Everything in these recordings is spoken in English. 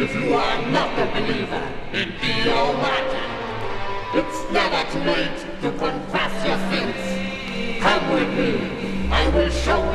If you are not a believer in the Almighty, it's never too late to confess your sins. Come with me. I will show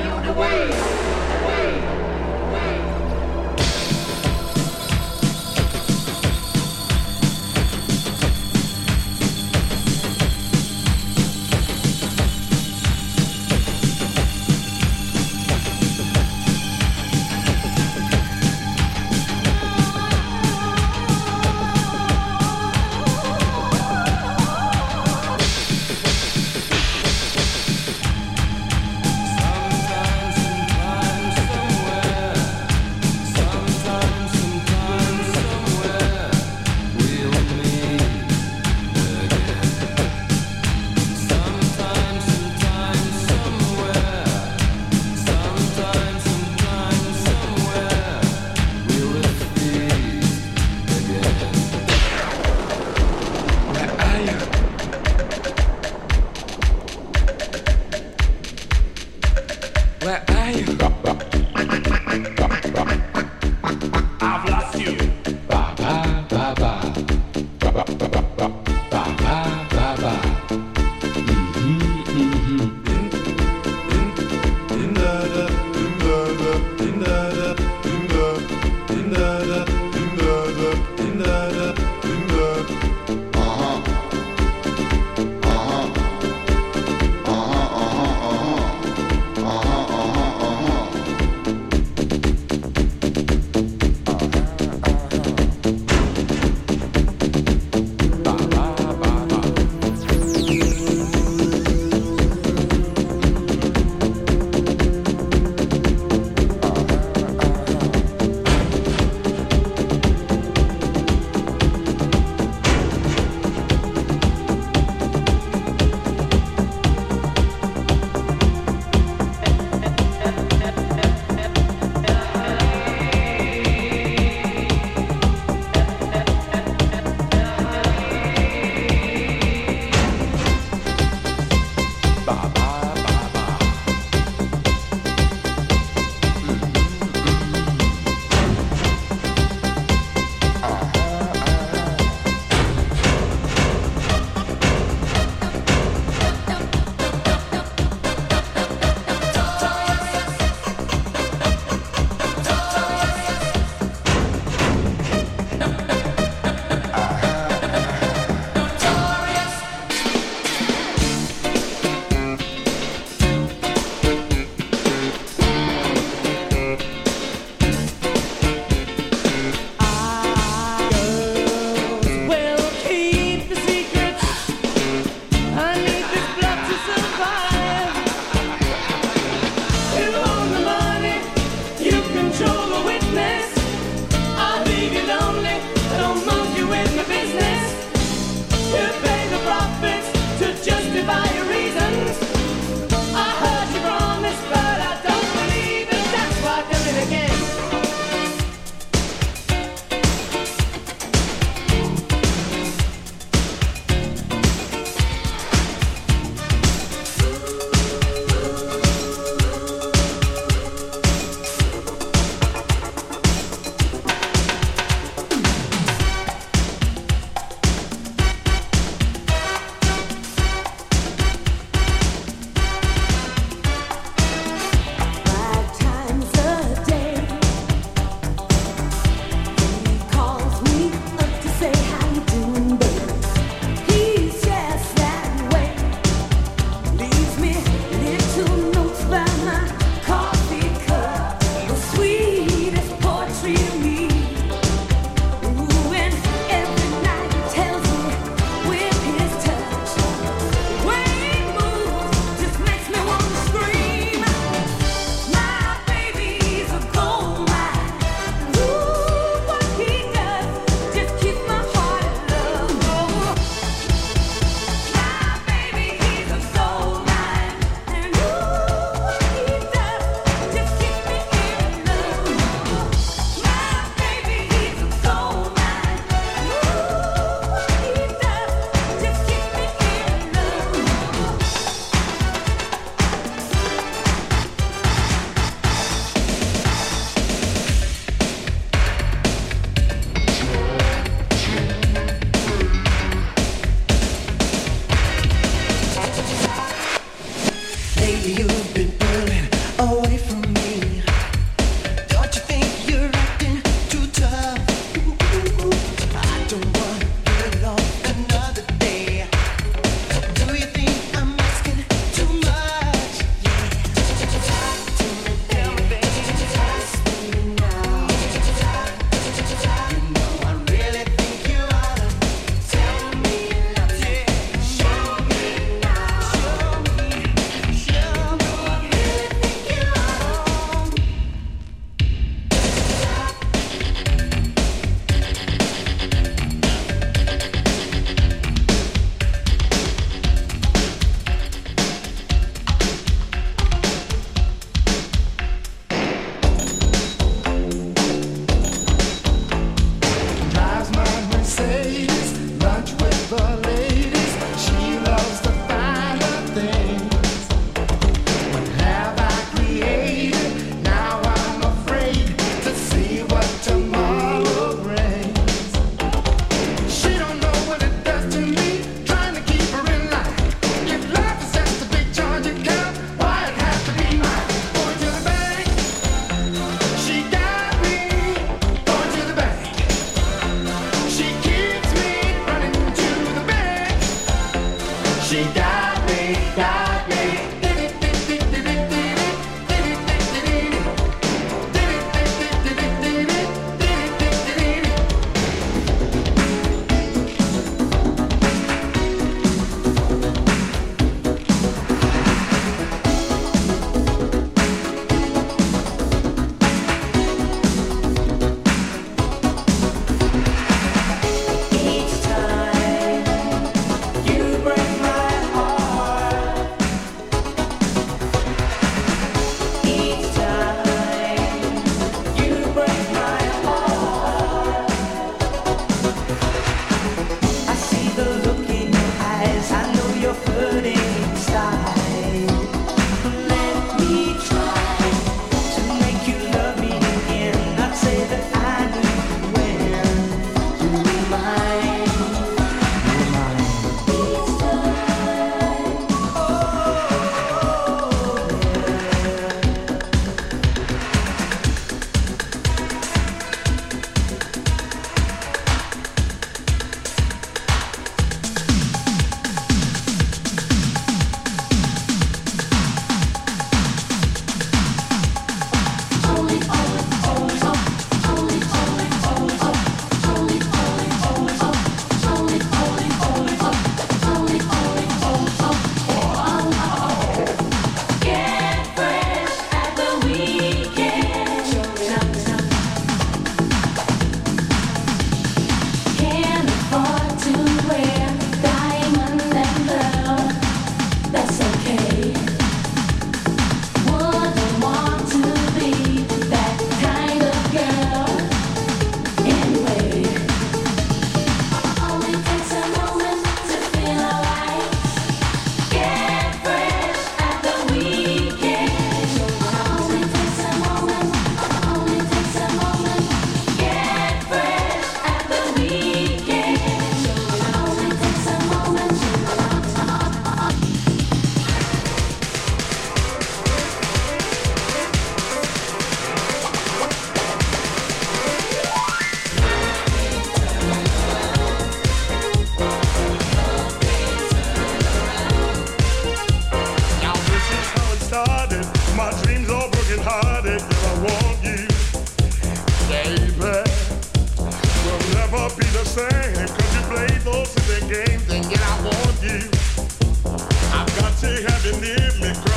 Give me cry.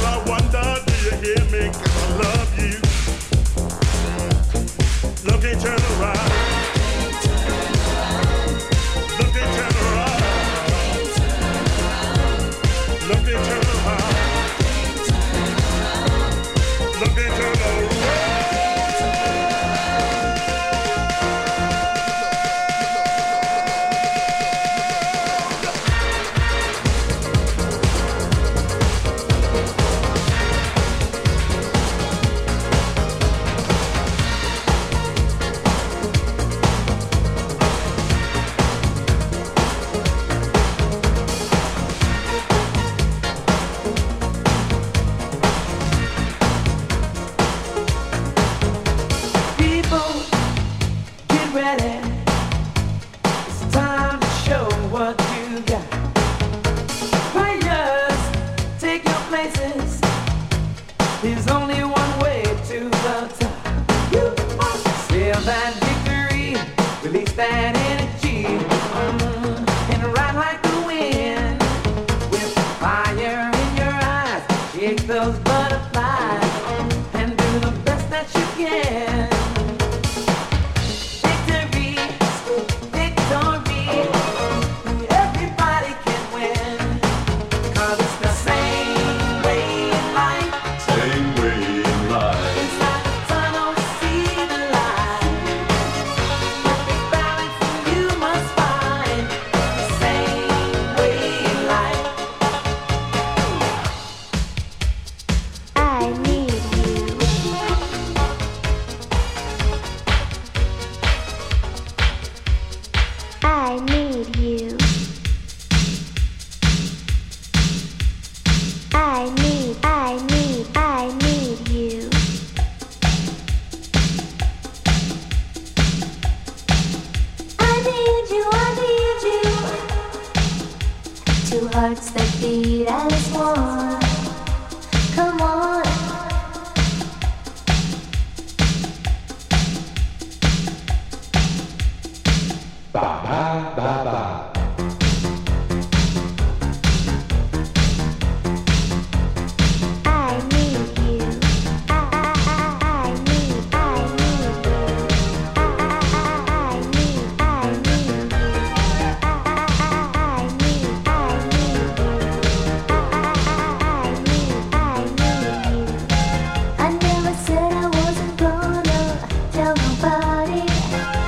No